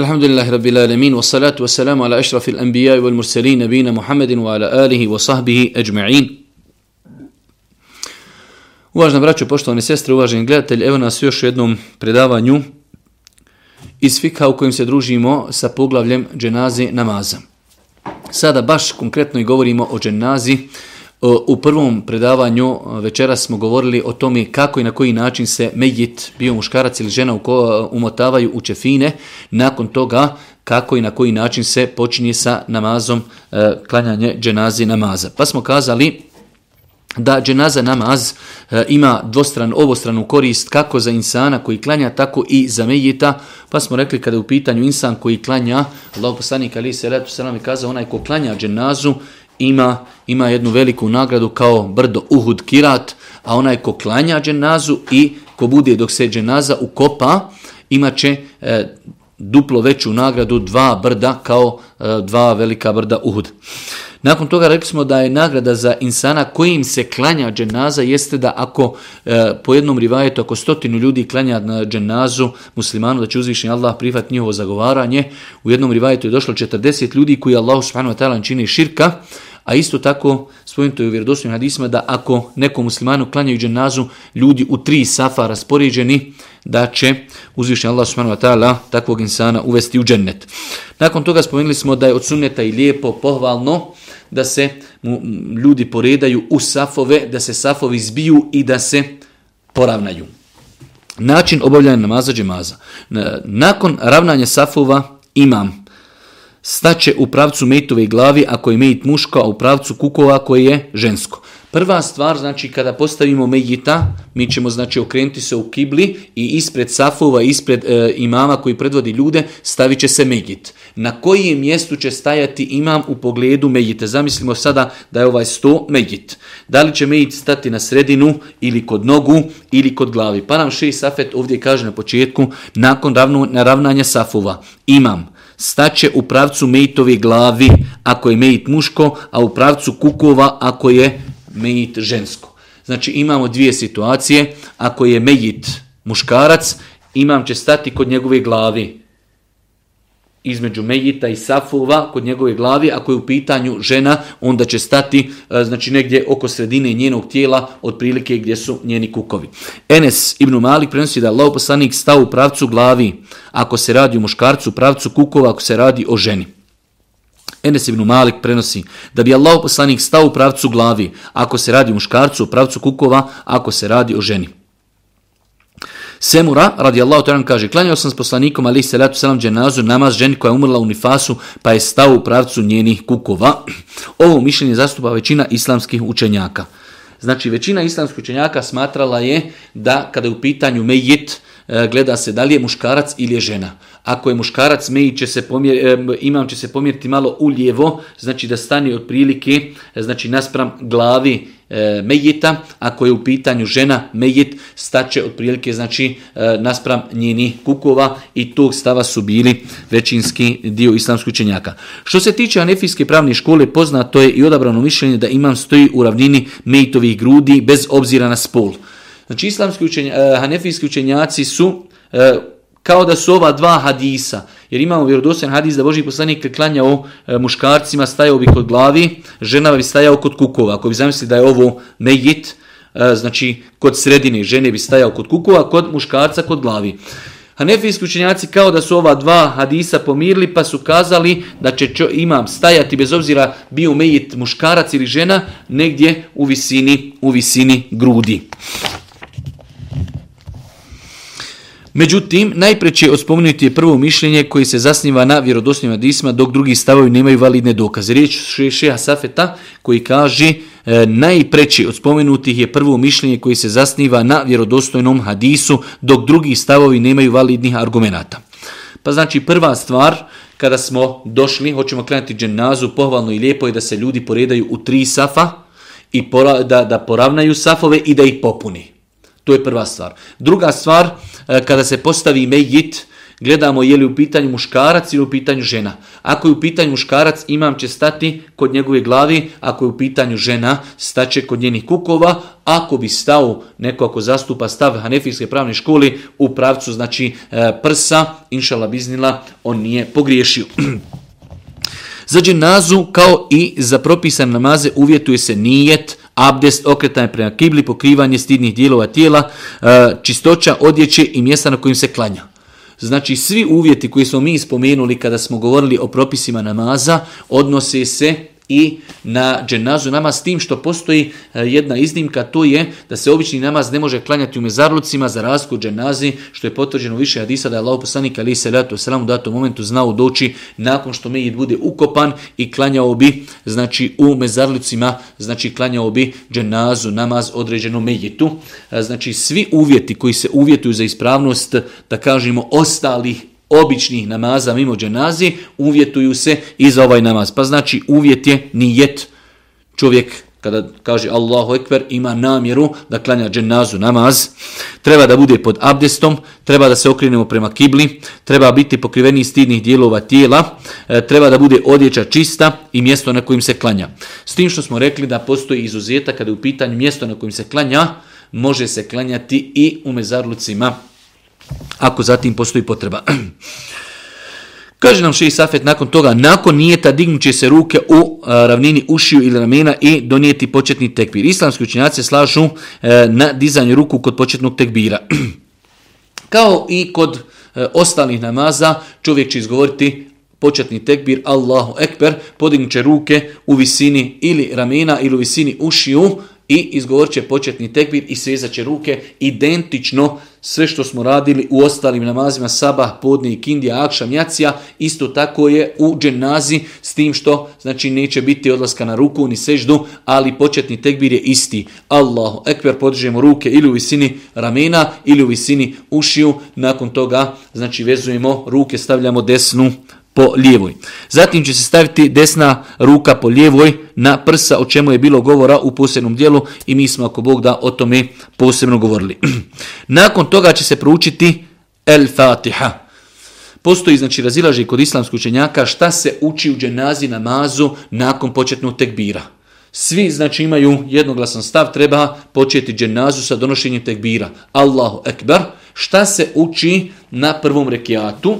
Elhamdulillahi rabbil alemin, wassalatu wassalamu ala ešrafil anbijaj wal mursalin, nabina Muhammedin, wa ala alihi wa sahbihi ajma'in. Uvažna braćo, poštovane sestre, uvaženi gledatelj, evo nas još u jednom predavanju iz fika u kojem se družimo sa poglavljem dženazi namaza. Sada baš konkretno i govorimo o dženazi namaza. Eh, u prvom predavanju eh, večera smo govorili o tome kako i na koji način se Medjit, bio muškarac ili žena, eh, umotavaju u čefine. Nakon toga kako i na koji način se počinje sa namazom, klanjanje dženazi namaza. Pa smo kazali da dženaza namaz ima dvostran, obostranu korist kako za insana koji klanja, tako i za Medjita. Pa smo rekli kada je u pitanju insan koji klanja, Allah poslanika ali se letu se nam je kazao, onaj ko klanja dženazu, ima, ima jednu veliku nagradu kao brdo Uhud Kirat, a onaj ko klanja dženazu i ko bude dok se dženaza ukopa, imaće e, duplo veću nagradu dva brda kao e, dva velika brda Uhud. Nakon toga rekli smo da je nagrada za insana kojim se klanja dženaza jeste da ako e, po jednom rivajetu, ako stotinu ljudi klanja na dženazu muslimanu, da će uzvišnji Allah prihvat njihovo zagovaranje, u jednom rivajetu je došlo 40 ljudi koji Allah subhanahu wa ta'ala čini širka, A isto tako, spomenuto je u vjerodosnovim hadisima da ako nekom muslimanu klanjaju dženazu ljudi u tri safa raspoređeni, da će uzvišnji Allah subhanahu wa ta'ala takvog insana uvesti u džennet. Nakon toga spomenuli smo da je od sunneta i lijepo, pohvalno, da se ljudi poredaju u safove, da se safovi zbiju i da se poravnaju. Način obavljanja namaza džemaza. Nakon ravnanja safova imam staće u pravcu metove glavi ako je mejit muško, a u pravcu kukova ako je žensko. Prva stvar, znači kada postavimo mejita, mi ćemo znači okrenuti se u kibli i ispred safova, ispred e, imama koji predvodi ljude, stavit će se mejit. Na kojem mjestu će stajati imam u pogledu mejite? Zamislimo sada da je ovaj sto mejit. Da li će mejit stati na sredinu ili kod nogu ili kod glavi? Pa nam še safet ovdje kaže na početku, nakon ravno, naravnanja safova, imam mejit staće u pravcu mejtovi glavi ako je mejt muško, a u pravcu kukova ako je mejt žensko. Znači imamo dvije situacije, ako je mejit muškarac, imam će stati kod njegove glavi između Mejita i Safova kod njegove glavi, ako je u pitanju žena, onda će stati e, znači negdje oko sredine njenog tijela, otprilike gdje su njeni kukovi. Enes ibn Malik prenosi da Allah poslanik stao u pravcu glavi, ako se radi o muškarcu, pravcu kukova, ako se radi o ženi. Enes ibn Malik prenosi da bi Allah poslanik stao u pravcu glavi, ako se radi o muškarcu, pravcu kukova, ako se radi o ženi. Semura radijallahu ta'ala kaže klanjao sam s poslanikom ali se ratu selam dženazu namaz ženi koja je umrla u nifasu pa je stao u pravcu njenih kukova. Ovo mišljenje zastupa većina islamskih učenjaka. Znači većina islamskih učenjaka smatrala je da kada je u pitanju mejit E, gleda se da li je muškarac ili je žena. Ako je muškarac, će se pomjer, e, imam će se pomjeriti malo uljevo, znači da stani od prilike, e, znači naspram glavi mejeta, ako je u pitanju žena, mejet staće od prilike, znači naspram njeni kukova i tog stava su bili većinski dio islamskoj učenjaka. Što se tiče anefijske pravne škole, poznato je i odabrano mišljenje da imam stoji u ravnini mejtovih grudi bez obzira na spolu. Znači, islamski učenja, e, hanefijski učenjaci su e, kao da su ova dva hadisa, jer imamo vjerodosven hadis da Boži poslanik klanjao e, muškarcima, stajao bi kod glavi, žena bi stajao kod kukova. Ako bi zamislili da je ovo mejit, znači kod sredine žene bi stajao kod kukova, kod muškarca kod glavi. Hanefijski učenjaci kao da su ova dva hadisa pomirili pa su kazali da će čo, imam stajati bez obzira bio mejit muškarac ili žena negdje u visini, u visini grudi. Međutim, najpreće odspomenuti je prvo mišljenje koje se zasniva na vjerodosnim hadisma, dok drugi stavovi nemaju validne dokaze. Riječ Šeha Safeta koji kaže e, najpreće odspomenutih je prvo mišljenje koje se zasniva na vjerodostojnom hadisu, dok drugi stavovi nemaju validnih argumenata. Pa znači prva stvar kada smo došli, hoćemo krenuti dženazu, pohvalno i lijepo je da se ljudi poredaju u tri safa i pora, da, da poravnaju safove i da ih popuni. To je prva stvar. Druga stvar, e, kada se postavi mejit, gledamo je li u pitanju muškarac ili u pitanju žena. Ako je u pitanju muškarac, imam će stati kod njegove glavi, ako je u pitanju žena, staće kod njenih kukova. Ako bi stao neko ako zastupa stav Hanefijske pravne škole u pravcu, znači e, prsa, inšala biznila, on nije pogriješio. za dženazu kao i za propisan namaze uvjetuje se nijet, abdest, okretanje prema kibli, pokrivanje stidnih dijelova tijela, e, čistoća, odjeće i mjesta na kojim se klanja. Znači svi uvjeti koji smo mi spomenuli kada smo govorili o propisima namaza odnose se i na dženazu namaz, s tim što postoji e, jedna iznimka, to je da se obični namaz ne može klanjati u mezarlucima za razliku dženazi, što je potvrđeno više hadisa da je Allah poslanik ali se ratu u datom momentu znao doći nakon što Mejid bude ukopan i klanjao bi znači u mezarlucima znači klanjao bi dženazu namaz određenom Mejitu. E, znači svi uvjeti koji se uvjetuju za ispravnost, da kažemo, ostalih običnih namaza mimo dženazi uvjetuju se i za ovaj namaz. Pa znači uvjet je nijet. Čovjek kada kaže Allahu Ekber ima namjeru da klanja dženazu namaz. Treba da bude pod abdestom, treba da se okrenemo prema kibli, treba biti pokriveni stidnih dijelova tijela, e, treba da bude odjeća čista i mjesto na kojim se klanja. S tim što smo rekli da postoji izuzeta kada je u pitanju mjesto na kojim se klanja, može se klanjati i u mezarlucima ako zatim postoji potreba. Kaže nam še i safet nakon toga, nakon nijeta dignut će se ruke u a, e, ravnini ušiju ili ramena i donijeti početni tekbir. Islamski učinjaci se slažu e, na dizanju ruku kod početnog tekbira. Kao i kod e, ostalih namaza, čovjek će izgovoriti početni tekbir Allahu Ekber, podignut će ruke u visini ili ramena ili u visini ušiju, i izgovorit će početni tekbir i svezat će ruke identično sve što smo radili u ostalim namazima sabah, podne i kindija, akša, mjacija, isto tako je u dženazi s tim što znači neće biti odlaska na ruku ni seždu, ali početni tekbir je isti. Allahu ekber, podižemo ruke ili u visini ramena ili u visini ušiju, nakon toga znači vezujemo ruke, stavljamo desnu po lijevoj. Zatim će se staviti desna ruka po lijevoj na prsa, o čemu je bilo govora u posebnom dijelu i mi smo, ako Bog da, o tome posebno govorili. Nakon toga će se proučiti El Fatiha. Postoji, znači, razilaži kod islamskoj učenjaka šta se uči u dženazi namazu nakon početnog tekbira. Svi, znači, imaju jednoglasan stav, treba početi dženazu sa donošenjem tekbira. Allahu Ekber, šta se uči na prvom rekiatu?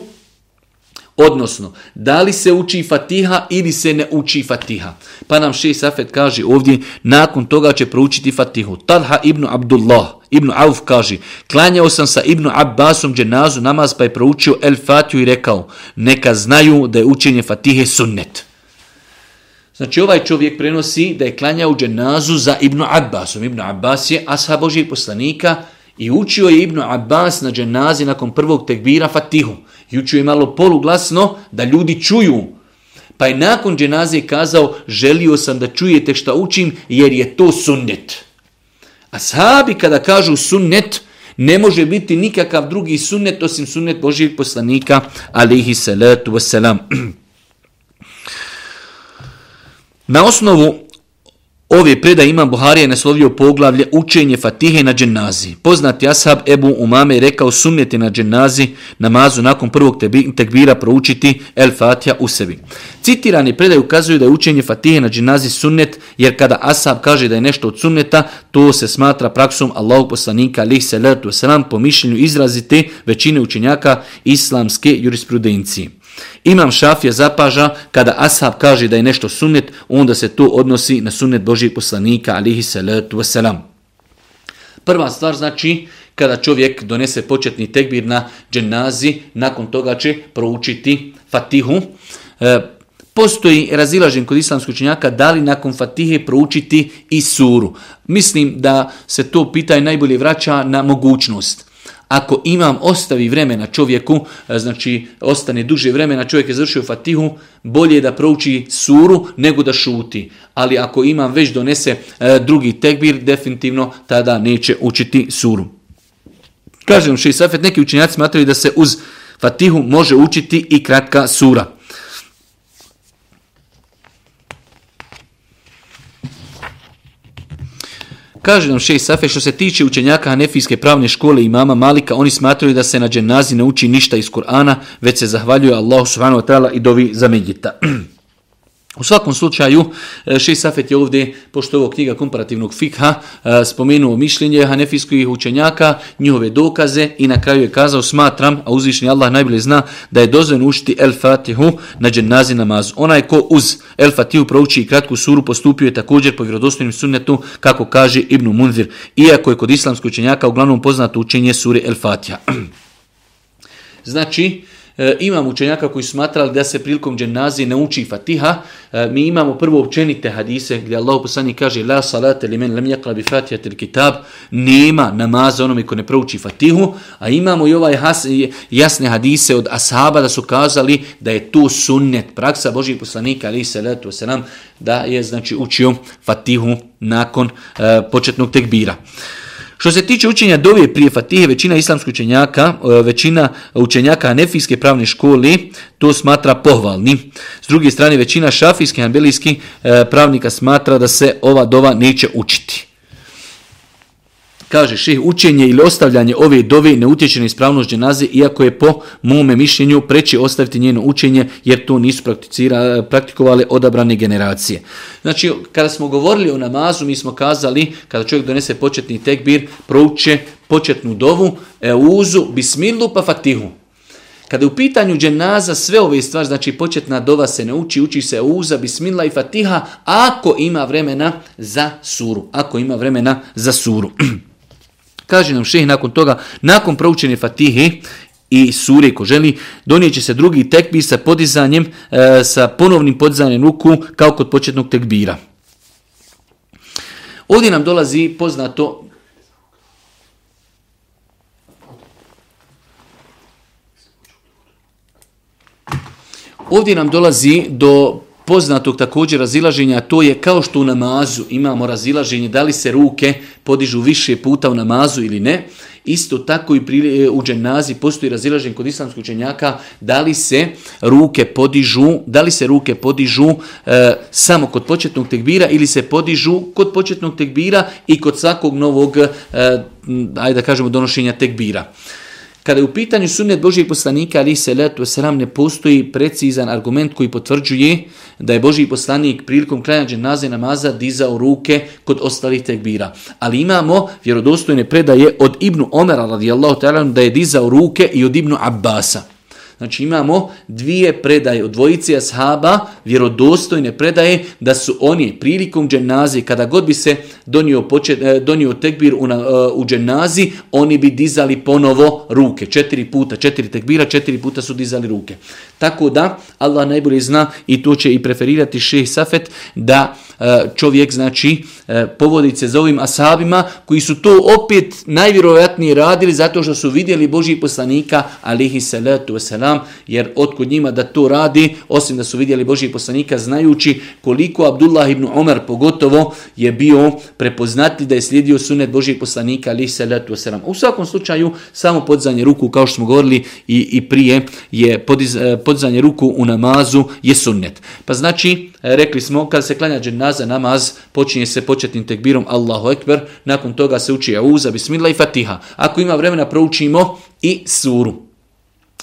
Odnosno, da li se uči Fatiha ili se ne uči Fatiha? Pa nam Šej Safet kaže ovdje, nakon toga će proučiti Fatihu. Talha ibn Abdullah, ibn Auf kaže, klanjao sam sa ibn Abbasom dženazu namaz pa je proučio El Fatiju i rekao, neka znaju da je učenje Fatihe sunnet. Znači ovaj čovjek prenosi da je klanjao dženazu za ibn Abbasom. Ibn Abbas je ashab Božih poslanika, I učio je Ibnu Abbas na dženazi nakon prvog tekbira Fatihu. I učio je malo poluglasno da ljudi čuju. Pa je nakon dženazi kazao, želio sam da čujete šta učim jer je to sunnet. A sahabi kada kažu sunnet, ne može biti nikakav drugi sunnet osim sunnet Božijeg poslanika, alihi salatu wasalam. Na osnovu Ove predaje imam Buharije naslovio poglavlje Učenje Fatihe na dženazi. Poznati ashab Ebu Umame je rekao sumnjeti na dženazi namazu nakon prvog tekbira proučiti El Fatiha u sebi. Citirani predaje ukazuju da je učenje Fatihe na dženazi sunnet jer kada ashab kaže da je nešto od sunneta to se smatra praksom Allahog poslanika alih se lertu sram po mišljenju izraziti većine učenjaka islamske jurisprudencije. Imam Šafija zapaža kada Ashab kaže da je nešto sunnet, onda se to odnosi na sunnet Božijeg poslanika, alihi salatu wasalam. Prva stvar znači, kada čovjek donese početni tekbir na dženazi, nakon toga će proučiti fatihu. E, postoji razilažen kod islamskoj činjaka da li nakon fatihe proučiti i suru. Mislim da se to pitaj najbolje vraća na mogućnost ako imam ostavi vremena čovjeku, e, znači ostane duže vremena, čovjek je završio fatihu, bolje je da prouči suru nego da šuti. Ali ako imam već donese e, drugi tekbir, definitivno tada neće učiti suru. Kažem še i safet, neki učenjaci smatraju da se uz fatihu može učiti i kratka sura. Kaže nam šej Safe, što se tiče učenjaka Hanefijske pravne škole i mama Malika, oni smatruju da se na dženazi ne uči ništa iz Kur'ana, već se zahvaljuje Allahu subhanahu wa ta'ala i dovi za medjita. U svakom slučaju, e, Šej Safet je ovdje, pošto je ovo knjiga komparativnog fikha, e, spomenuo mišljenje hanefijskih učenjaka, njihove dokaze i na kraju je kazao, smatram, a uzvišni Allah najbolje zna, da je dozven učiti El Fatihu na dženazi namaz. Onaj ko uz El Fatihu prouči i kratku suru, postupio je također po vjerodostojnim sunnetu, kako kaže Ibn Munzir, iako je kod islamskih učenjaka uglavnom poznato učenje suri El Fatiha. znači, E, imam učenjaka koji smatrali da se prilikom dženazije ne uči fatiha. E, mi imamo prvo općenite hadise gdje Allah poslani kaže La salate li men lem jakla bi fatiha til kitab. Nema namaza onome ko ne prouči fatihu. A imamo i ovaj has, jasne hadise od ashaba da su kazali da je tu sunnet praksa Božih poslanika ali se letu se nam da je znači učio fatihu nakon e, početnog tekbira. E, Što se tiče učenja dovije prije Fatihe, većina islamskih učenjaka, e, većina učenjaka Hanefijske pravne škole to smatra pohvalni. S druge strane, većina šafijskih i ambelijskih e, pravnika smatra da se ova dova neće učiti kaže ših, učenje ili ostavljanje ove dove ne utječe na ispravnost dženaze, iako je po mome mišljenju preći ostaviti njeno učenje, jer to nisu praktikovali odabrane generacije. Znači, kada smo govorili o namazu, mi smo kazali, kada čovjek donese početni tekbir, prouče početnu dovu, euzu, bismilu pa fatihu. Kada u pitanju dženaza sve ove stvari, znači početna dova se ne uči, uči se uza, bismila i fatiha, ako ima vremena za suru. Ako ima vremena za suru. Kaže nam šehi nakon toga, nakon proučenje Fatihe i Suri ko želi, donijet će se drugi tekbir sa podizanjem, e, sa ponovnim podizanjem ruku kao kod početnog tekbira. Ovdje nam dolazi poznato Ovdje nam dolazi do poznatog također razilaženja, to je kao što u namazu imamo razilaženje, da li se ruke podižu više puta u namazu ili ne, isto tako i e, u dženazi postoji razilaženje kod islamskih učenjaka, da li se ruke podižu, da li se ruke podižu e, samo kod početnog tekbira ili se podižu kod početnog tekbira i kod svakog novog, e, ajde da kažemo, donošenja tekbira. E, Kada je u pitanju sunnet Božijeg poslanika, ali se letu sram, ne postoji precizan argument koji potvrđuje da je Božiji poslanik prilikom kranja dženaze namaza dizao ruke kod ostalih tekbira. Ali imamo vjerodostojne predaje od Ibnu Omera radijallahu ta'ala da je dizao ruke i od Ibnu Abbasa. Znači imamo dvije predaje od dvojice ashaba, vjerodostojne predaje, da su oni prilikom dženazije, kada god bi se donio, počet, e, donio tekbir u, e, u dženazi, oni bi dizali ponovo ruke. Četiri puta, četiri tekbira, četiri puta su dizali ruke. Tako da, Allah najbolje zna i to će i preferirati šeh Safet, da E, čovjek znači e, povodit se za ovim asabima koji su to opet najvjerojatnije radili zato što su vidjeli Božih poslanika alihi salatu wasalam jer otkud njima da to radi osim da su vidjeli Božih poslanika znajući koliko Abdullah ibn Omer pogotovo je bio prepoznatljiv da je slijedio sunet Božih poslanika alihi salatu wasalam. U svakom slučaju samo podzanje ruku kao što smo govorili i, i prije je podiz, e, podzanje ruku u namazu je sunnet. Pa znači E, rekli smo, kad se klanja dženaza namaz, počinje se početnim tekbirom Allahu Ekber, nakon toga se uči Auza, Bismillah i Fatiha. Ako ima vremena, proučimo i suru.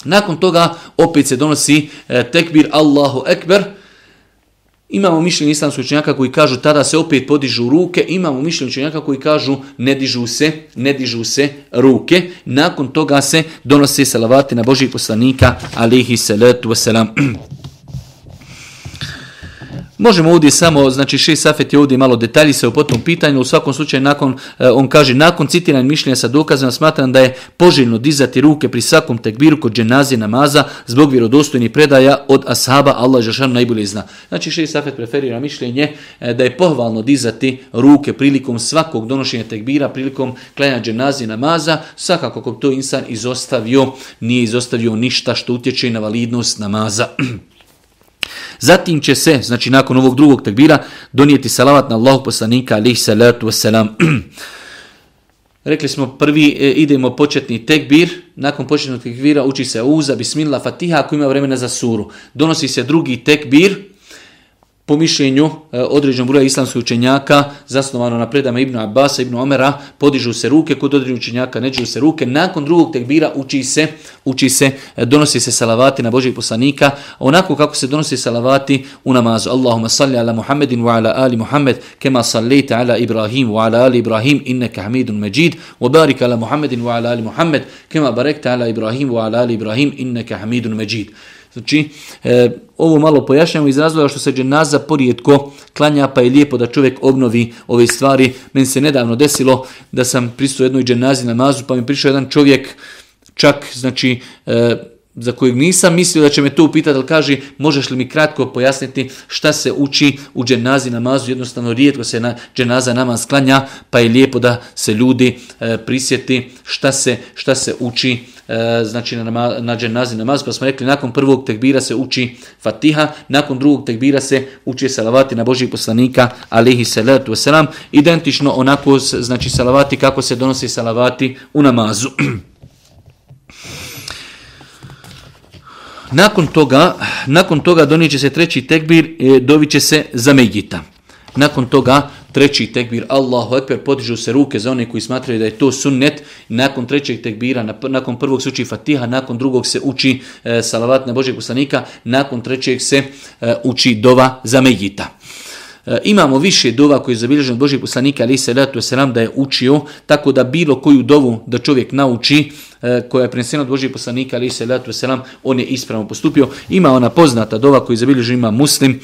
Nakon toga opet se donosi e, tekbir Allahu Ekber, Imamo mišljenje islamskog učenjaka koji kažu tada se opet podižu ruke, imamo mišljenje učenjaka koji kažu ne dižu se, ne dižu se ruke. Nakon toga se donose salavati na Božih poslanika, alihi salatu wasalam. Možemo ovdje samo, znači Ši Safet je ovdje malo detaljise o potom pitanju, u svakom slučaju nakon, e, on kaže, nakon citiranja mišljenja sa dokazima smatram da je poželjno dizati ruke pri svakom tekbiru kod dženazije namaza zbog vjerodostojnih predaja od ashaba Allah Žešanu najbolje zna. Znači Ši Safet preferira mišljenje e, da je pohvalno dizati ruke prilikom svakog donošenja tekbira, prilikom klanja dženazije namaza, svakako ko to insan izostavio, nije izostavio ništa što utječe na validnost namaza. Zatim će se, znači nakon ovog drugog takbira, donijeti salavat na Allahog poslanika, alaih salatu wasalam. Rekli smo prvi, e, idemo početni tekbir, nakon početnog tekbira uči se uza, bismillah, fatiha, ako ima vremena za suru. Donosi se drugi tekbir, po mišljenju e, određenog broja islamskih učenjaka, zasnovano na predama Ibnu Abasa, Ibnu Omera, podižu se ruke, kod određenog učenjaka neđu se ruke, nakon drugog tekbira uči se, uči se, e, donosi se salavati na Božih poslanika, onako kako se donosi salavati u namazu. Allahumma salli ala Muhammedin wa ala ali Muhammed, kema sallite ala Ibrahim wa ala ali Ibrahim, inneke hamidun međid, wa barika ala Muhammedin wa ala ali Muhammed, kema barekte ala Ibrahim wa ala ali Ibrahim, inneke hamidun međid. Znači, e, ovo malo pojašnjamo iz razloga što se dženaza porijetko klanja, pa je lijepo da čovjek obnovi ove stvari. Meni se nedavno desilo da sam pristo jednoj dženazi na mazu, pa mi prišao jedan čovjek, čak, znači, e, za kojeg nisam mislio da će me to upitati, ali kaže, možeš li mi kratko pojasniti šta se uči u dženazi namazu, jednostavno rijetko se na dženaza namaz klanja, pa je lijepo da se ljudi e, prisjeti šta se, šta se uči e, E, znači na, nama, na dženazi namaz, pa smo rekli nakon prvog tekbira se uči fatiha, nakon drugog tekbira se uči salavati na Božih poslanika, alihi salatu wasalam, identično onako znači salavati kako se donose salavati u namazu. Nakon toga, nakon toga donijeće se treći tekbir, e, doviće se za Megita. Nakon toga treći tekbir, Allahu Ekber, potižu se ruke za one koji smatraju da je to sunnet. Nakon trećeg tekbira, nakon prvog se uči Fatiha, nakon drugog se uči e, salavat na Božeg poslanika, nakon trećeg se e, uči dova za Mejita. E, imamo više dova koje je zabilježeno od Božeg poslanika, ali se ratu selam da je učio, tako da bilo koju dovu da čovjek nauči, e, koja je prinesena od Božijeg poslanika, ali se ratu selam, on je ispravno postupio. Ima ona poznata dova koju je zabilježeno ima muslim,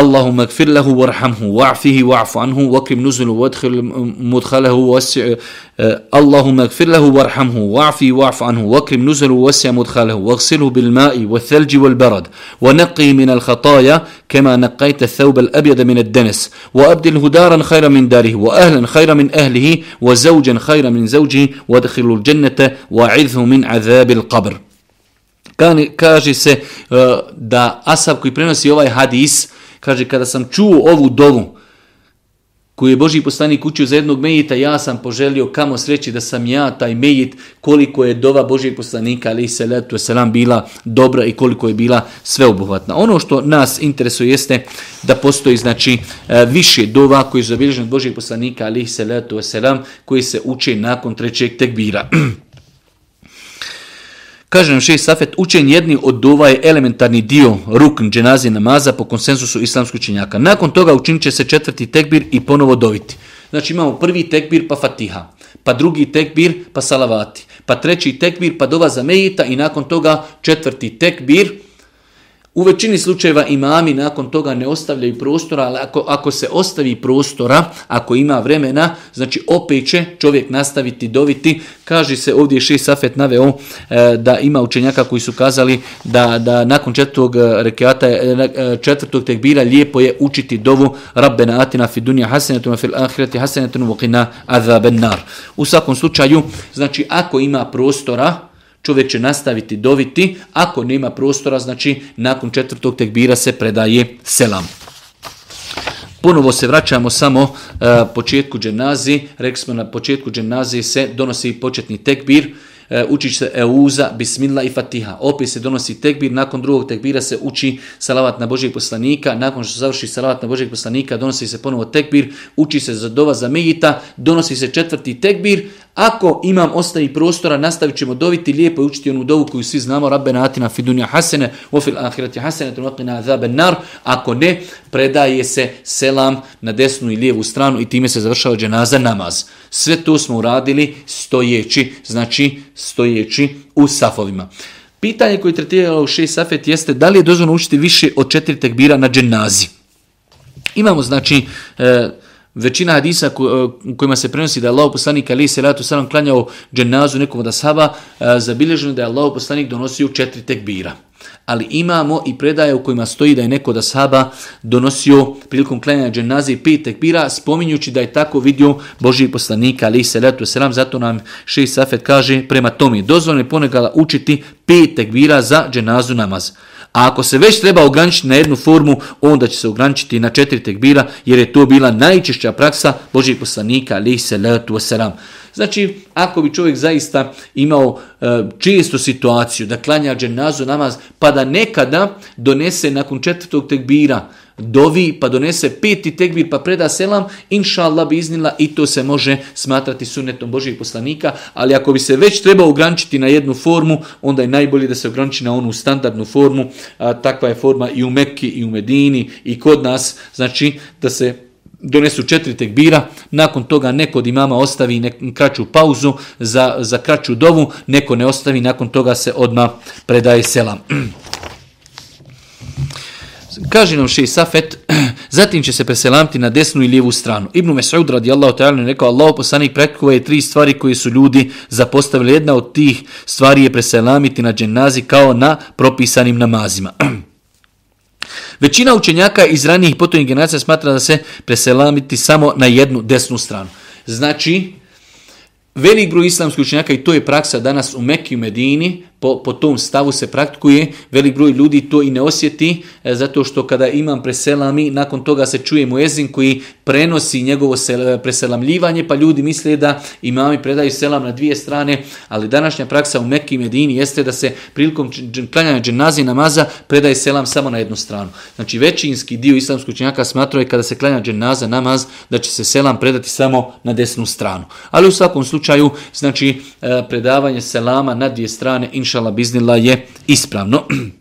اللهم اغفر له وارحمه واعفه واعف عنه واكرم نزله وادخل مدخله ووسع آه، اللهم اغفر له وارحمه واعفه واعف عنه واكرم نزله ووسع مدخله واغسله بالماء والثلج والبرد ونقه من الخطايا كما نقيت الثوب الابيض من الدنس وابدله دارا خيرا من داره واهلا خيرا من اهله وزوجا خيرا من زوجه وادخله الجنه واعذه من عذاب القبر Kaže se آه، da Asab koji prenosi ovaj هاديس Kaže, kada sam čuo ovu dovu, koju je Boži poslanik učio za jednog mejita, ja sam poželio kamo sreći da sam ja taj mejit, koliko je dova Božijeg poslanika, ali i selatu je selam, bila dobra i koliko je bila sveobuhvatna. Ono što nas interesuje jeste da postoji znači e, više dova koji su zabilježeni od Božijeg poslanika, ali i selatu je selam, koji se uče nakon trećeg tekbira. Kaže nam šeji Safet, učenje jedni od dova je elementarni dio rukn dženazije namaza po konsensusu islamskoj činjaka. Nakon toga učinit će se četvrti tekbir i ponovo doviti. Znači imamo prvi tekbir pa fatiha, pa drugi tekbir pa salavati, pa treći tekbir pa dova za mejita i nakon toga četvrti tekbir – U većini slučajeva imami nakon toga ne ostavljaju prostora, ali ako, ako se ostavi prostora, ako ima vremena, znači opet će čovjek nastaviti doviti. Kaže se ovdje Ši Safet naveo e, da ima učenjaka koji su kazali da, da nakon četvrtog e, rekiata, e, e, četvrtog tekbira lijepo je učiti dovu Rabbena atina fi dunja hasenetum fil ahireti hasenetum vokina azaben nar. U svakom slučaju, znači ako ima prostora, čovjek će nastaviti doviti, ako nema prostora, znači nakon četvrtog tekbira se predaje selam. Ponovo se vraćamo samo uh, početku dženazi, rekli smo na početku dženazi se donosi početni tekbir, e, učić se Euza, Bismillah i Fatiha. Opet se donosi tekbir, nakon drugog tekbira se uči salavat na Božijeg poslanika, nakon što završi salavat na Božijeg poslanika donosi se ponovo tekbir, uči se za dova za Mejita, donosi se četvrti tekbir, Ako imam ostavi prostora, nastavit ćemo doviti lijepo i učiti onu dovu koju svi znamo, Rabbe Natina Fidunja Hasene, Ofil Ahirat je Hasene, Trunatina Zabe Nar, ako ne, predaje se selam na desnu i lijevu stranu i time se završava dženaza namaz. Sve to smo uradili stojeći, znači stojeći u safovima. Pitanje koje tretiralo u šest safet jeste da li je dozvano učiti više od četiri tekbira na dženazi. Imamo, znači, e, većina hadisa eh, kojima se prenosi da je Allah poslanik Ali se ratu sam klanjao dženazu nekom od asaba, eh, zabilježeno da je Allah poslanik donosio četiri tekbira. Ali imamo i predaje u kojima stoji da je neko da saba donosio prilikom klanjanja dženaze i pet tekbira, spominjući da je tako vidio Boži poslanika, ali se letu selam, zato nam še Safet kaže prema tomi. Dozvoljno je ponekala učiti pet tekbira za dženazu namaz. A ako se već treba ograničiti na jednu formu, onda će se ograničiti na četiri tekbira, jer je to bila najčešća praksa Božih poslanika, alaih salatu wasalam. Znači, ako bi čovjek zaista imao e, čistu situaciju da klanja dženazu namaz, pa da nekada donese nakon četvrtog tekbira, dovi pa donese peti tekbir pa preda selam, inša Allah bi iznila i to se može smatrati sunnetom Božijeg poslanika, ali ako bi se već treba ograničiti na jednu formu, onda je najbolje da se ograniči na onu standardnu formu, a, takva je forma i u Mekki i u Medini i kod nas, znači da se donesu četiri tekbira, nakon toga neko od imama ostavi nek, kraću pauzu za, za kraću dovu, neko ne ostavi, nakon toga se odma predaje selam. kaže nam še Safet, zatim će se preselamiti na desnu i lijevu stranu. Ibnu Mesaud radijallahu ta'ala je rekao, Allah poslanik pretkova je tri stvari koje su ljudi zapostavili. Jedna od tih stvari je preselamiti na dženazi kao na propisanim namazima. Većina učenjaka iz ranijih potojnih generacija smatra da se preselamiti samo na jednu desnu stranu. Znači, velik broj islamskih učenjaka, i to je praksa danas u Mekiju Medini, po, po tom stavu se praktikuje, velik broj ljudi to i ne osjeti, e, zato što kada imam preselami, nakon toga se čuje muezin koji prenosi njegovo e, preselamljivanje, pa ljudi misle da imami predaju selam na dvije strane, ali današnja praksa u Mekim jedini jeste da se prilikom klanjanja dženazi namaza predaje selam samo na jednu stranu. Znači većinski dio islamskog činjaka smatra je kada se klanja dženaza namaz da će se selam predati samo na desnu stranu. Ali u svakom slučaju, znači e, predavanje selama na dvije strane, in inšala biznila je ispravno.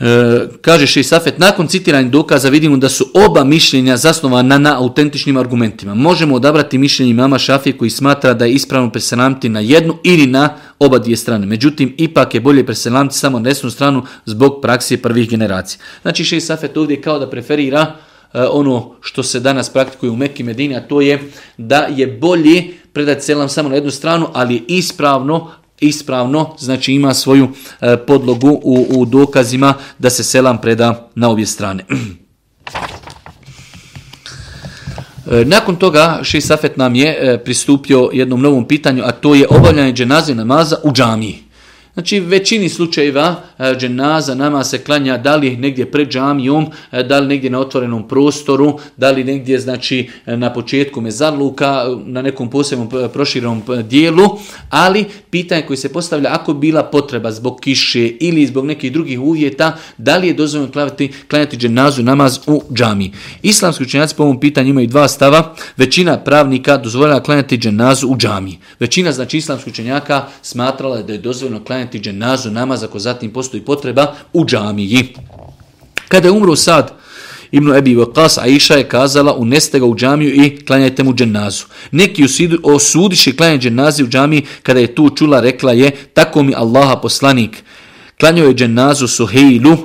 E, kaže Šisafet, nakon citiranja dokaza vidimo da su oba mišljenja zasnovana na autentičnim argumentima. Možemo odabrati mišljenje mama Šafije koji smatra da je ispravno preselamiti na jednu ili na oba dvije strane. Međutim, ipak je bolje preselamiti samo na desnu stranu zbog praksije prvih generacija. Znači Šisafet ovdje kao da preferira e, ono što se danas praktikuje u Mekke Medini, a to je da je bolje preselamiti predati selam samo na jednu stranu, ali je ispravno, ispravno, znači ima svoju e, podlogu u, u dokazima da se selam preda na obje strane. E, nakon toga Šisafet nam je e, pristupio jednom novom pitanju, a to je obavljanje dženaze namaza u džamiji. Znači većini slučajeva e, dženaza nama se klanja da li negdje pred džamijom, e, da li negdje na otvorenom prostoru, da li negdje znači e, na početku mezarluka, na nekom posebnom proširom dijelu, ali pitanje koji se postavlja ako bila potreba zbog kiše ili zbog nekih drugih uvjeta, da li je dozvoljeno klanjati, klanjati dženazu namaz u džamiji. Islamski učenjaci po ovom pitanju imaju dva stava. Većina pravnika dozvoljena klanjati dženazu u džamiji. Većina znači islamski učenjaka smatrala da je dozvoljeno klanjati klanjati dženazu namaz ako zatim postoji potreba u džamiji. Kada je umro sad, Ibnu Ebi Vakas, a iša je kazala, uneste ga u džamiju i klanjajte mu dženazu. Neki osudiši klanjati dženazi u džamiji, kada je tu čula, rekla je, tako mi Allaha poslanik. Klanjao je dženazu Suhejlu,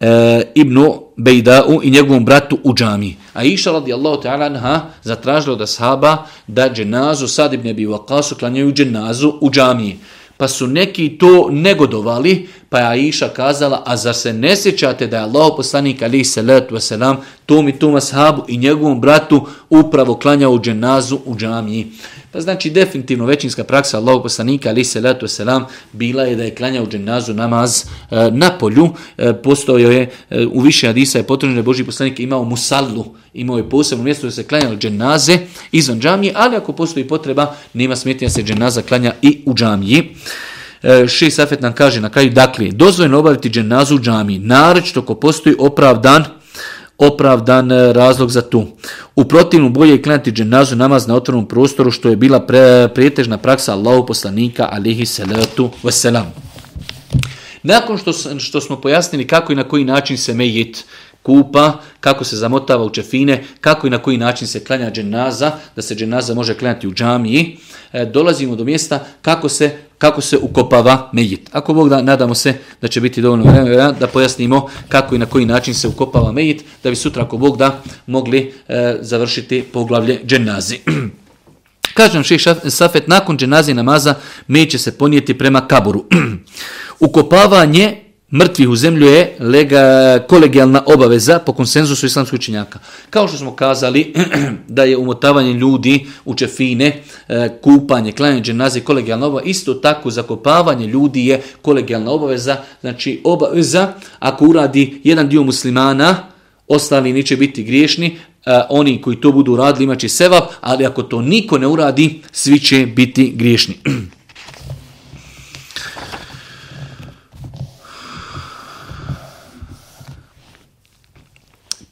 e, Ibnu Bejda'u i njegovom bratu u džami. A iša radijallahu ta'ala anha zatražila od ashaba da dženazu sad ibn Ebi Vakasu klanjaju dženazu u džamiji pa su neki to negodovali, pa je Aisha kazala, a zar se ne sjećate da je Allah poslanik ali se letu vaselam, tom i tom ashabu i njegovom bratu upravo klanjao u dženazu u džamiji. Pa znači definitivno većinska praksa Allahog poslanika ali se letu selam bila je da je klanjao dženazu namaz e, na polju. E, postojao je e, u više hadisa je potrebno da Boži poslanik imao musallu, imao je posebno mjesto da se klanjao dženaze izvan džamije, ali ako postoji potreba nema smjetnja se dženaza klanja i u džamiji. E, Ši Safet nam kaže na kraju, dakle, dozvojeno obaviti dženazu u džami, naročito ko postoji opravdan opravdan e, razlog za tu. U protivnu bolje je klanati dženazu namaz na otvornom prostoru što je bila pre, pretežna praksa Allahu poslanika alihi salatu wasalam. Nakon što, što smo pojasnili kako i na koji način se mejit kupa, kako se zamotava u čefine, kako i na koji način se klanja dženaza, da se dženaza može klanjati u džamiji, e, dolazimo do mjesta kako se kako se ukopava mejit. Ako Bog da, nadamo se da će biti dovoljno vremena da pojasnimo kako i na koji način se ukopava mejit, da bi sutra ako Bog da mogli e, završiti poglavlje dženazi. Kaže nam Šeš Safet, nakon dženazi namaza mejit će se ponijeti prema kaburu. Ukopavanje mrtvih u zemlju je lega, kolegijalna obaveza po konsenzusu islamskih učenjaka. Kao što smo kazali da je umotavanje ljudi u čefine, e, kupanje, klanje dženaze je kolegijalna obaveza, isto tako zakopavanje ljudi je kolegijalna obaveza, znači obaveza ako uradi jedan dio muslimana, ostali neće biti griješni, e, oni koji to budu uradili imaće sevap, ali ako to niko ne uradi, svi će biti griješni.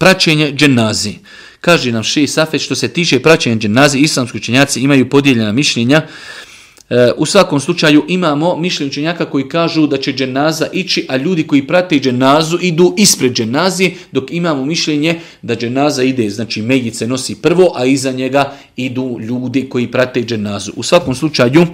praćenje dženazi. Kaže nam Ši Safet što se tiče praćenja dženazi, islamski učenjaci imaju podijeljena mišljenja E, u svakom slučaju imamo mišljenje učenjaka koji kažu da će dženaza ići, a ljudi koji prate dženazu idu ispred dženazi, dok imamo mišljenje da dženaza ide, znači Medjice nosi prvo, a iza njega idu ljudi koji prate dženazu. U svakom slučaju,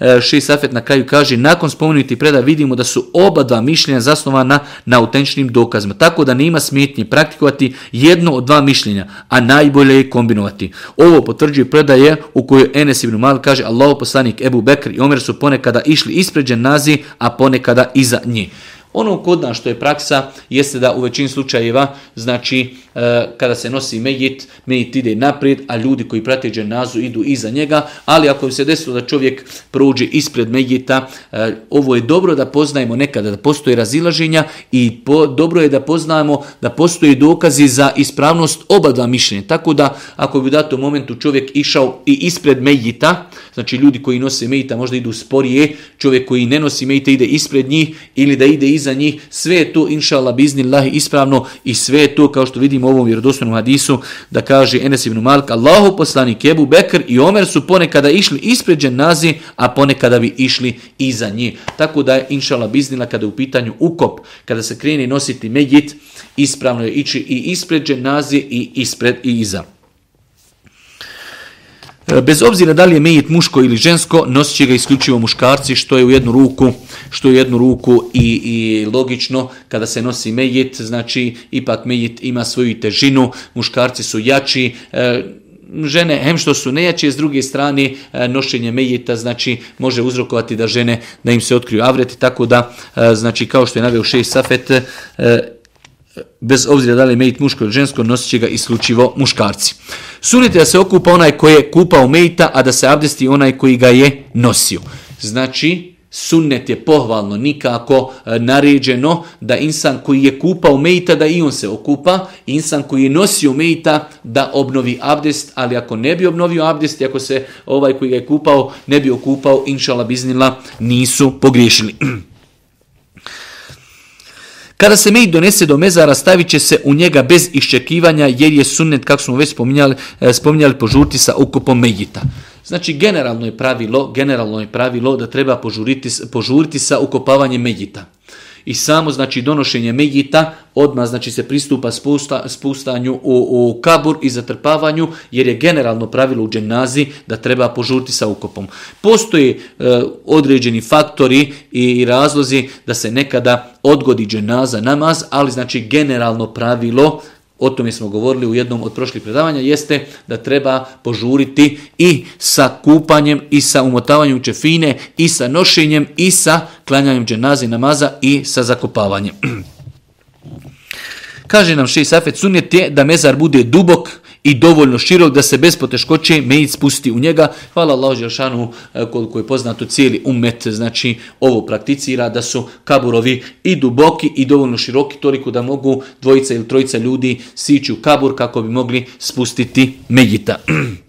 e, Ši Safet na kraju kaže, nakon spomenuti preda vidimo da su oba dva mišljenja zasnovana na autenčnim dokazima, tako da nema smetnje praktikovati jedno od dva mišljenja, a najbolje je kombinovati. Ovo potvrđuje predaje u kojoj Enes Ibn Mal kaže, Allah poslanik Ebu Bekr i Omer su ponekada išli ispred dženazi, a ponekada iza njih. Ono kod nas što je praksa jeste da u većini slučajeva, znači e, kada se nosi mejit, mejit ide naprijed, a ljudi koji prate dženazu idu iza njega, ali ako se desilo da čovjek prođe ispred mejita, e, ovo je dobro da poznajemo nekada da postoje razilaženja i po, dobro je da poznajemo da postoje dokazi za ispravnost oba dva mišljenja. Tako da ako bi u datom momentu čovjek išao i ispred mejita, znači ljudi koji nose mejita možda idu sporije, čovjek koji ne nosi mejita ide ispred njih ili da ide iz za njih, sve to, inša Allah, biznillahi, ispravno i sve to, kao što vidimo u ovom vjerodostavnom hadisu, da kaže Enes ibn Malik, Allahu poslani Kebu Bekr i Omer su ponekada išli ispred dženazi, a ponekada bi išli iza njih. Tako da je, inša Allah, biznila, kada u pitanju ukop, kada se krene nositi medjit, ispravno je ići i ispred dženazi i ispred i iza. E, bez obzira da li je mejit muško ili žensko, nosit će ga isključivo muškarci, što je u jednu ruku što je u jednu ruku i, i logično kada se nosi mejit, znači ipak mejit ima svoju težinu, muškarci su jači, e, žene, hem što su nejače, s druge strane e, nošenje mejita znači, može uzrokovati da žene, da im se otkriju avret, tako da, e, znači kao što je navio šest safet, e, bez obzira da li je mejit muško ili žensko, nosit će ga isključivo muškarci. Sunite da se okupa onaj koji je kupao mejita, a da se abdesti onaj koji ga je nosio. Znači, sunnet je pohvalno, nikako e, naređeno da insan koji je kupao mejita, da i on se okupa, insan koji je nosio mejita, da obnovi abdest, ali ako ne bi obnovio abdest, ako se ovaj koji ga je kupao ne bi okupao, inšala biznila, nisu pogriješili. Kada se mej donese do mezara, stavit će se u njega bez iščekivanja, jer je sunnet, kako smo već spominjali, e, spominjali požuriti sa ukupom mejita. Znači, generalno je pravilo, generalno je pravilo da treba požuriti, požuriti sa ukopavanjem mejita i samo znači donošenje Megita odma znači se pristupa spusta, spustanju u, u kabur i zatrpavanju jer je generalno pravilo u dženazi da treba požuriti sa ukopom. Postoje e, određeni faktori i, i razlozi da se nekada odgodi dženaza namaz, ali znači generalno pravilo o tome smo govorili u jednom od prošlih predavanja, jeste da treba požuriti i sa kupanjem, i sa umotavanjem čefine, i sa nošenjem, i sa klanjanjem dženazi namaza, i sa zakopavanjem. Kaže nam šeji Safet, sunjet je da mezar bude dubok i dovoljno širok da se bez poteškoće mejic spusti u njega. Hvala Allahu Đeršanu e, koliko je poznato cijeli umet, znači ovo prakticira, da su kaburovi i duboki i dovoljno široki, toliko da mogu dvojica ili trojica ljudi sići u kabur kako bi mogli spustiti mejita.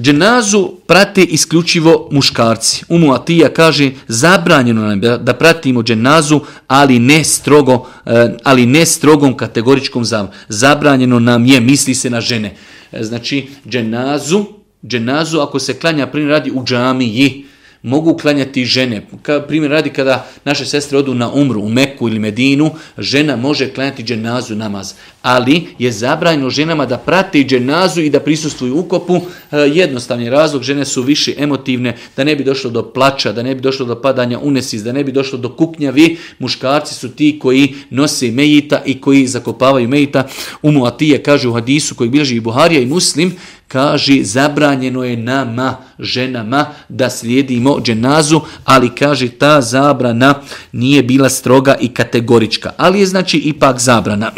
Dženazu prate isključivo muškarci. Umu Atija kaže zabranjeno nam da pratimo dženazu, ali ne strogo, eh, ali ne strogom kategoričkom zav. Zabranjeno nam je, misli se na žene. Eh, znači, dženazu, dženazu ako se klanja prije radi u džamiji, mogu klanjati žene. Ka, primjer radi kada naše sestre odu na umru u Meku ili Medinu, žena može klanjati dženazu namaz, ali je zabrajno ženama da prate dženazu i da prisustuju ukopu. E, jednostavni razlog, žene su više emotivne, da ne bi došlo do plača, da ne bi došlo do padanja unesis, da ne bi došlo do kuknjavi. Muškarci su ti koji nose mejita i koji zakopavaju mejita. Umu Atije kaže u hadisu koji bilježi i Buharija i Muslim, kaže zabranjeno je nama, ženama, da slijedimo dženazu, ali kaže ta zabrana nije bila stroga i kategorička, ali je znači ipak zabrana.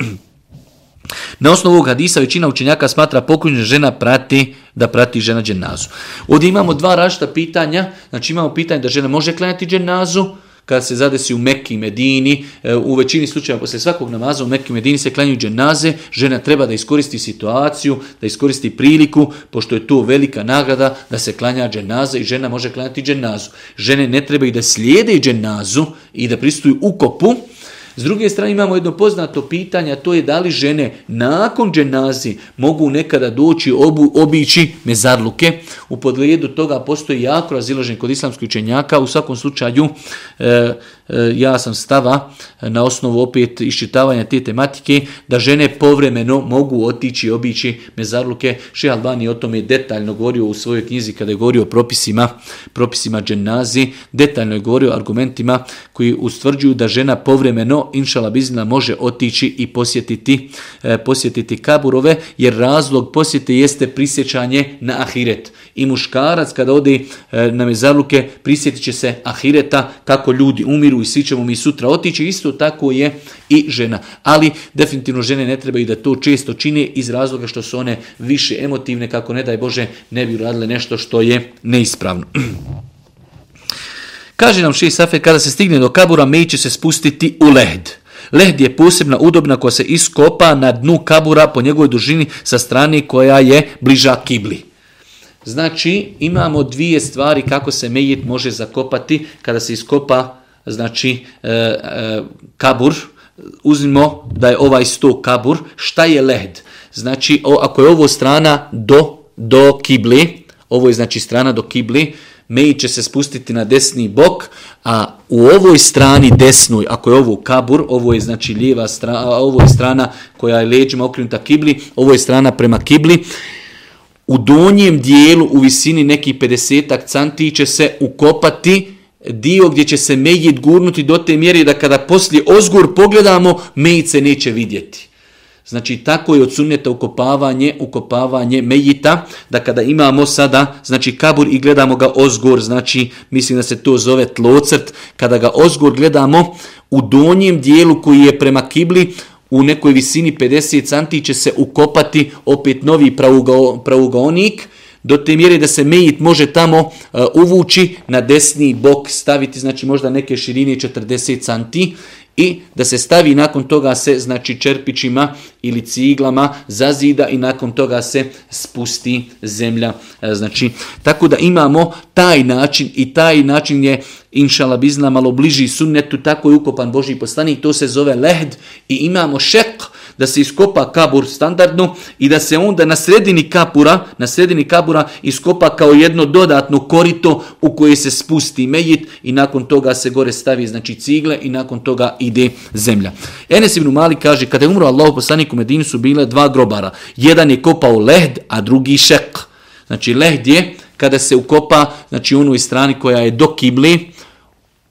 Na osnovu ovog hadisa većina učenjaka smatra pokojnja žena prati da prati žena dženazu. Ovdje imamo dva rašta pitanja, znači imamo pitanje da žena može klanjati dženazu, kada se zadesi u Mekki Medini, e, u većini slučajeva posle svakog namaza u Mekki Medini se klanju dženaze, žena treba da iskoristi situaciju, da iskoristi priliku, pošto je to velika nagrada da se klanja dženaze i žena može klanjati dženazu. Žene ne treba i da slijede dženazu i da pristuju u kopu, S druge strane imamo jedno poznato pitanje, to je da li žene nakon dženazi mogu nekada doći obu, obići mezarluke. U podlijedu toga postoji jako raziložen kod islamskih učenjaka, u svakom slučaju... E, E, ja sam stava e, na osnovu opet iščitavanja te tematike da žene povremeno mogu otići i obići mezarluke. Šeha Albani o tome detaljno govorio u svojoj knjizi kada je govorio o propisima, propisima dženazi, detaljno je govorio o argumentima koji ustvrđuju da žena povremeno, inšala bizina, može otići i posjetiti, e, posjetiti kaburove jer razlog posjete jeste prisjećanje na ahiret. I muškarac kada ode na mezarluke prisjetit će se ahireta kako ljudi umiru i svi ćemo mi sutra otići, isto tako je i žena. Ali definitivno žene ne trebaju da to često čine iz razloga što su one više emotivne, kako ne daj Bože ne bi uradile nešto što je neispravno. Kaže nam šest safe, kada se stigne do kabura, mej će se spustiti u led. Lehd je posebna udobna koja se iskopa na dnu kabura po njegovoj dužini sa strane koja je bliža kibli. Znači, imamo dvije stvari kako se mejit može zakopati kada se iskopa uh, znači e, e, kabur, uzmimo da je ovaj sto kabur, šta je led? Znači, o, ako je ovo strana do, do kibli, ovo je znači strana do kibli, meji će se spustiti na desni bok, a u ovoj strani desnoj, ako je ovo kabur, ovo je znači lijeva strana, ovo je strana koja je leđima okrenuta kibli, ovo je strana prema kibli, u donjem dijelu u visini nekih 50 akcanti će se ukopati kibli, dio gdje će se mejit gurnuti do te mjere da kada poslije ozgur pogledamo, mejit se neće vidjeti. Znači, tako je od sunneta ukopavanje, ukopavanje mejita, da kada imamo sada, znači, kabur i gledamo ga ozgor, znači, mislim da se to zove tlocrt, kada ga ozgor gledamo, u donjem dijelu koji je prema kibli, u nekoj visini 50 cm će se ukopati opet novi pravugao, pravugaonik, pravugaonik, do te mjere da se mejit može tamo e, uvući na desni bok staviti znači možda neke širine 40 cm i da se stavi nakon toga se znači čerpićima ili ciglama zazida i nakon toga se spusti zemlja e, znači tako da imamo taj način i taj način je inšala bizna malo bliži sunnetu tako je ukopan Boži poslanik to se zove lehd i imamo šeq da se iskopa kabur standardno i da se onda na sredini kapura, na sredini kabura iskopa kao jedno dodatno korito u koje se spusti mejit i nakon toga se gore stavi znači cigle i nakon toga ide zemlja. Enes ibn Mali kaže kada je umro Allahu poslaniku Medinu su bile dva grobara. Jedan je kopao lehd, a drugi šek. Znači lehd je kada se ukopa znači onoj strani koja je do kibli,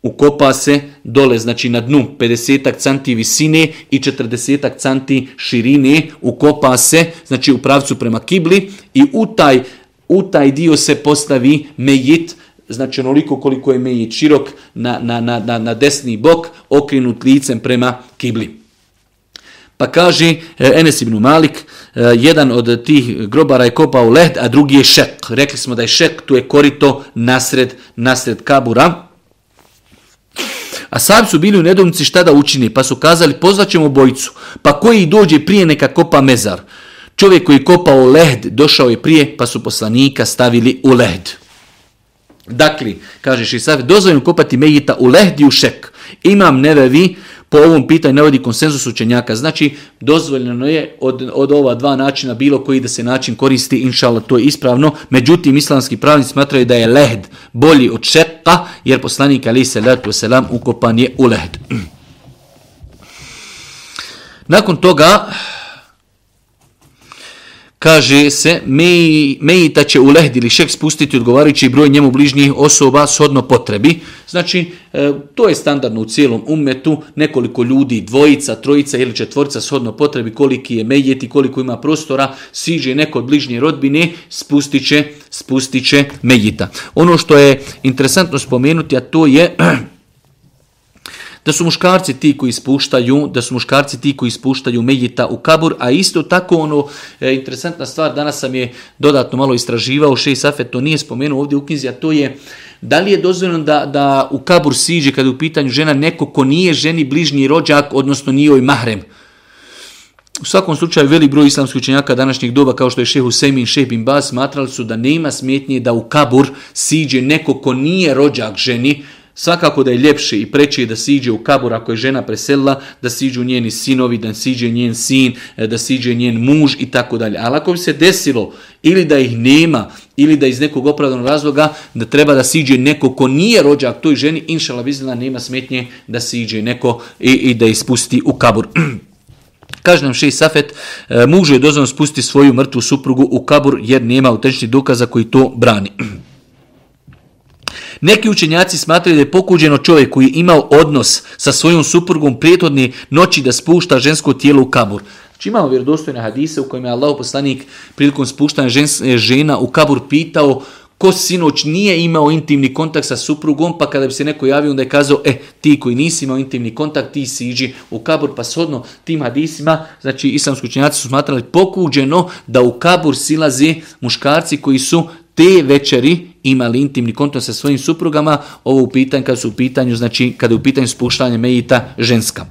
ukopa se dole, znači na dnu 50 canti visine i 40 canti širine, ukopa se, znači u pravcu prema kibli i u taj, u taj dio se postavi mejit, znači onoliko koliko je mejit širok na, na, na, na, na desni bok, okrenut licem prema kibli. Pa kaže eh, Enes ibn Malik, eh, jedan od tih grobara je kopao leht, a drugi je šek. Rekli smo da je šek, tu je korito nasred, nasred kabura. A sabi su bili u nedomici šta da učini, pa su kazali pozvaćemo bojicu, pa koji dođe prije neka kopa mezar. Čovjek koji je kopao led došao je prije, pa su poslanika stavili u led. Dakle, kažeš i sabi, dozvajem kopati mejita u led i u šek. Imam nevevi, po ovom pitanju ne vodi konsenzus učenjaka. Znači, dozvoljeno je od, od ova dva načina, bilo koji da se način koristi, inšala, to je ispravno. Međutim, islamski pravnici smatraju da je lehd bolji od šek, Lehta, jer poslanik Ali se letu selam ukopan je u Leht. Nakon toga, kaže se Mejita će u lehdi ili šek spustiti odgovarajući broj njemu bližnjih osoba shodno potrebi. Znači, e, to je standardno u cijelom umetu, nekoliko ljudi, dvojica, trojica ili četvorica shodno potrebi, koliki je Mejit i koliko ima prostora, siže neko od bližnje rodbine, spustit će, spustit će Mejita. Ono što je interesantno spomenuti, a to je da su muškarci ti koji ispuštaju, da su muškarci ti koji ispuštaju mejita u kabur, a isto tako ono e, interesantna stvar danas sam je dodatno malo istraživao, Šej Safet to nije spomenuo ovdje u knjizi, a to je da li je dozvoljeno da, da u kabur siđe kada je u pitanju žena neko ko nije ženi bližnji rođak, odnosno njihoj mahrem. U svakom slučaju veli broj islamskih učenjaka današnjeg doba kao što je Šehu Semin Šeh bin Bas smatrali su da nema smetnje da u kabur siđe neko ko nije rođak ženi, Svakako da je ljepše i preće da siđe u kabur ako je žena preselila, da siđu njeni sinovi, da siđe njen sin, e, da siđe njen muž i tako dalje. Ali ako bi se desilo ili da ih nema ili da iz nekog opravdanog razloga da treba da siđe neko ko nije rođak toj ženi, inšala vizela nema smetnje da siđe neko i, i da ispusti u kabur. Kaže nam šeji Safet, e, mužu je dozvan spusti svoju mrtvu suprugu u kabur jer nema utečni dokaza koji to brani. Neki učenjaci smatraju da je pokuđeno čovjek koji je imao odnos sa svojom suprugom prijetodne noći da spušta žensko tijelo u kabur. Či znači, imamo vjerodostojne hadise u kojima je Allah poslanik prilikom spuštanja žens, e, žena u kabur pitao ko sinoć nije imao intimni kontakt sa suprugom, pa kada bi se neko javio, onda je kazao, e, ti koji nisi imao intimni kontakt, ti si iđi u kabur, pa shodno tim hadisima, znači islamski učenjaci su smatrali pokuđeno da u kabur silazi muškarci koji su te večeri imali intimni kontakt sa svojim suprugama, ovo u pitanju kada su u pitanju, znači kada je u pitanju spuštanje Mejita ženska.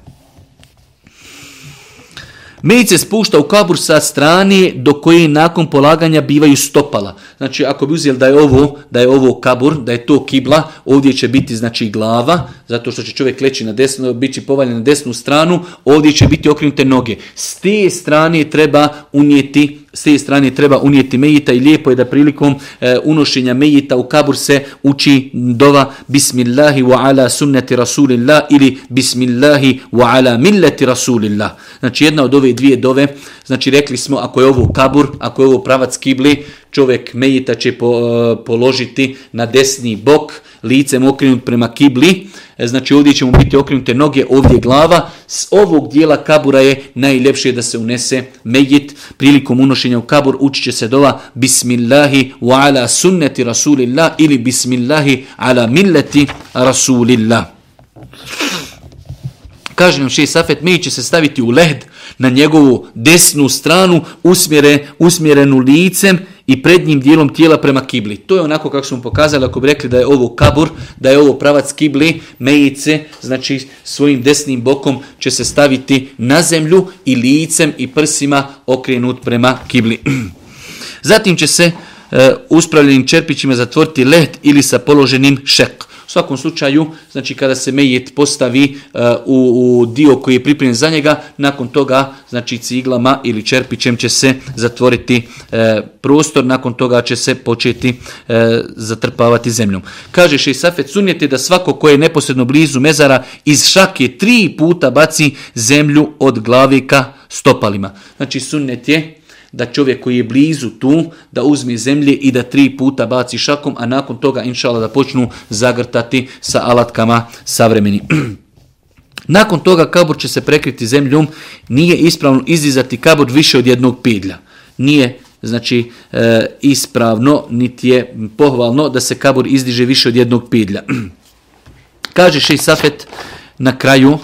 Mejit se spušta u kabur sa strane do koje nakon polaganja bivaju stopala. Znači ako bi uzeli da je ovo, da je ovo kabur, da je to kibla, ovdje će biti znači glava, zato što će čovjek leći na desnu, biti povaljen na desnu stranu, ovdje će biti okrenute noge. S te strane treba unijeti s te strane treba unijeti mejita i lijepo je da prilikom e, unošenja mejita u kabur se uči dova bismillahi wa ala sunnati rasulillah ili bismillahi wa ala millati rasulillah. Znači jedna od ove dvije dove, znači rekli smo ako je ovo kabur, ako je ovo pravac kibli, čovjek mejita će po, e, položiti na desni bok, licem okrenut prema kibli, e, znači ovdje će mu biti okrenute noge, ovdje glava, s ovog dijela kabura je najljepše da se unese mejit, prilikom unošenja u kabur učit će se dova Bismillahi wa ala sunneti Rasulillah ili Bismillahi ala milleti Rasulillah. Kaže nam šest safet, mejit će se staviti u lehd na njegovu desnu stranu, usmjere, usmjerenu licem, i prednjim dijelom tijela prema kibli. To je onako kako smo pokazali, ako bi rekli da je ovo kabur, da je ovo pravac kibli, mejice, znači svojim desnim bokom će se staviti na zemlju i licem i prsima okrenut prema kibli. Zatim će se e, uspravljenim čerpićima zatvoriti leht ili sa položenim šek. U svakom slučaju, znači kada se mejet postavi eh, u, u dio koji je pripremljen za njega, nakon toga, znači ciglama ili čerpićem će se zatvoriti e, prostor, nakon toga će se početi e, zatrpavati zemljom. Kaže še i Safet, sunjeti da svako ko je neposredno blizu mezara iz šake tri puta baci zemlju od glavika stopalima. Znači sunjet je da čovjek koji je blizu tu, da uzmi zemlje i da tri puta baci šakom, a nakon toga, inšala, da počnu zagrtati sa alatkama savremeni. nakon toga kabur će se prekriti zemljom, nije ispravno izdizati kabur više od jednog pidlja. Nije znači e, ispravno, niti je pohvalno da se kabur izdiže više od jednog pidlja. Kaže Šeji Safet na kraju,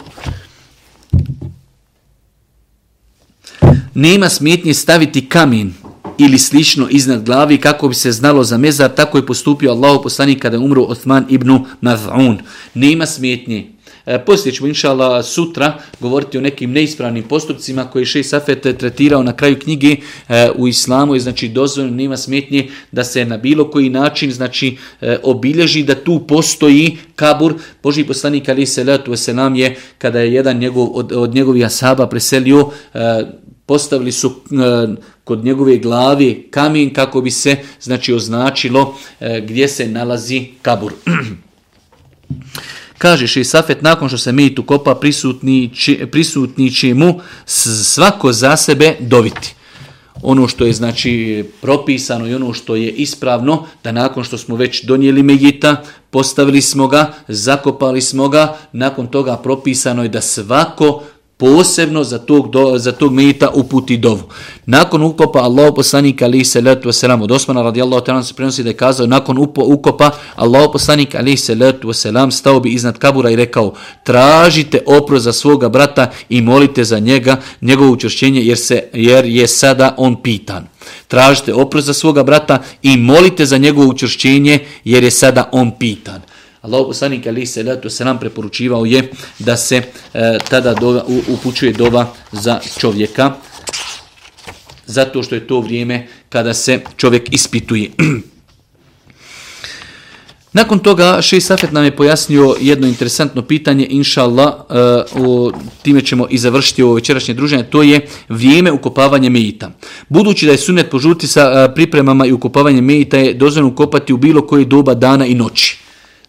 nema smjetnje staviti kamen ili slično iznad glavi kako bi se znalo za mezar, tako je postupio Allahu poslanik kada je umro Osman ibn Maz'un. Nema smjetnje. E, poslije ćemo, inša Allah, sutra govoriti o nekim neispravnim postupcima koje je Šej Safet tretirao na kraju knjige e, u islamu i znači dozvoljno nema smjetnje da se na bilo koji način znači e, obilježi da tu postoji kabur. Boži poslanik Ali Selatu Veselam je kada je jedan njegov, od, od njegovih asaba preselio postavili su e, kod njegove glavi kamen kako bi se znači označilo e, gdje se nalazi kabur. Kaže i Safet, nakon što se Mejit ukopa, prisutni, či, prisutni će mu svako za sebe doviti. Ono što je znači propisano i ono što je ispravno, da nakon što smo već donijeli Mejita, postavili smo ga, zakopali smo ga, nakon toga propisano je da svako posebno za tog, do, za tog medita uputi dovu. Nakon ukopa Allah poslanik ali se letu wasalam od Osmana radi Allah ta'ala se prenosi da je kazao nakon upo, ukopa Allah poslanik ali se letu wasalam stao bi iznad kabura i rekao tražite opro za svoga brata i molite za njega njegovo učešćenje jer, se, jer je sada on pitan. Tražite opro za svoga brata i molite za njegovo učešćenje jer je sada on pitan. Allah poslanik ali se letu se nam preporučivao je da se e, tada dova, u, upućuje dova za čovjeka zato što je to vrijeme kada se čovjek ispituje. Nakon toga Ši Safet nam je pojasnio jedno interesantno pitanje, inša Allah, e, o, time ćemo i završiti ovo večerašnje druženje, to je vrijeme ukopavanja mejita. Budući da je sunet požuti sa e, pripremama i ukopavanje mejita je dozvan ukopati u bilo koje doba dana i noći.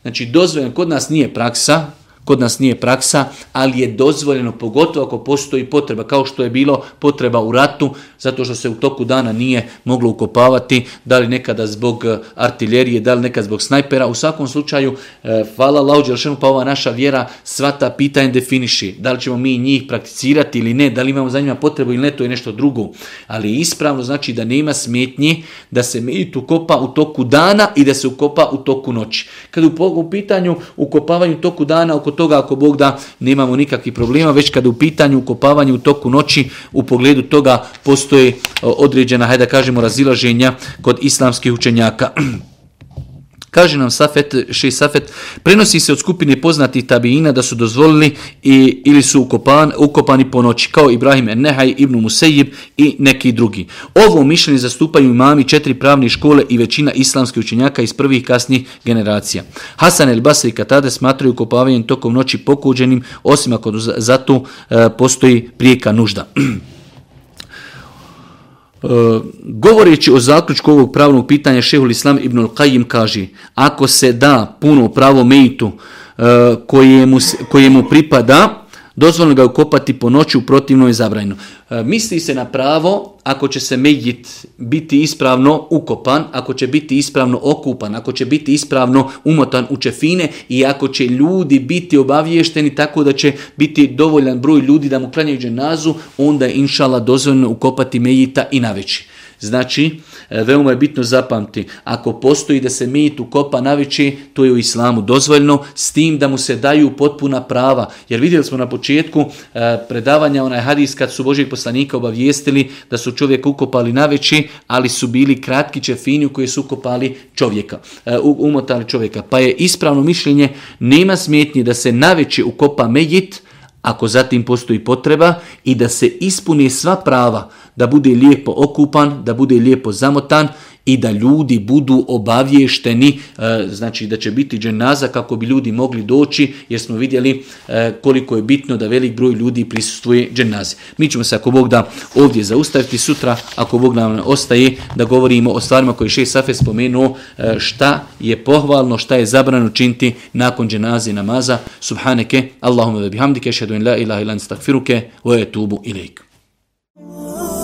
Znači, dozvoljeno kod nas nije praksa, kod nas nije praksa, ali je dozvoljeno pogotovo ako postoji potreba, kao što je bilo potreba u ratu, zato što se u toku dana nije moglo ukopavati, da li nekada zbog e, artiljerije, da li nekada zbog snajpera. U svakom slučaju, e, hvala Lauđelšenu, pa ova naša vjera svata pitanje definiši, da li ćemo mi njih prakticirati ili ne, da li imamo za njima potrebu ili ne, to je nešto drugo. Ali ispravno znači da nema smetnji da se medit ukopa u toku dana i da se ukopa u toku noći. Kad u pitanju ukopavanju toku dana oko toga ako Bog da nemamo nikakvih problema, već kada u pitanju, u kopavanju, u toku noći, u pogledu toga postoje e, određena, hajde da kažemo, razilaženja kod islamskih učenjaka. Kaže nam Safet, Ši Safet, prenosi se od skupine poznatih tabijina da su dozvolili i, ili su ukopan, ukopani po noći, kao Ibrahim Ennehaj, Ibn Musejib i neki drugi. Ovo mišljenje zastupaju imami četiri pravne škole i većina islamske učenjaka iz prvih kasnih generacija. Hasan el Basri Katade smatraju ukopavanjem tokom noći pokuđenim, osim ako za, za to e, postoji prijeka nužda. E, govoreći o zaključku ovog pravnog pitanja, šehul Islam ibn al-Qajim kaže, ako se da puno pravo mejtu e, kojemu, kojemu pripada, dozvoljno ga ukopati po noću, protivno je zabranjeno. Misli se na pravo ako će se Mejit biti ispravno ukopan, ako će biti ispravno okupan, ako će biti ispravno umotan u čefine i ako će ljudi biti obavješteni tako da će biti dovoljan broj ljudi da mu klanjaju dženazu, onda je inšala dozvoljno ukopati Mejita i na veći. Znači, e, veoma je bitno zapamti, ako postoji da se mit ukopa naviči, to je u islamu dozvoljno, s tim da mu se daju potpuna prava. Jer vidjeli smo na početku e, predavanja, onaj hadis kad su Božih poslanika obavijestili da su čovjek ukopali naviči, ali su bili kratki čefinju koji su ukopali čovjeka, e, umotali čovjeka. Pa je ispravno mišljenje, nema smjetnje da se naviči ukopa mejit, ako zatim postoji potreba i da se ispune sva prava, da bude lijepo okupan, da bude lijepo zamotan, i da ljudi budu obavješteni, e, znači da će biti dženaza kako bi ljudi mogli doći, jer smo vidjeli e, koliko je bitno da velik broj ljudi prisustuje dženazi. Mi ćemo se, ako Bog da, ovdje zaustaviti sutra, ako Bog nam ostaje, da govorimo o stvarima koje Šeš Safe spomenuo, e, šta je pohvalno, šta je zabrano činti nakon dženazi namaza. Subhaneke, Allahumme ve bihamdike, šedun la ilaha ilan stakfiruke, ve etubu ilaik. Oh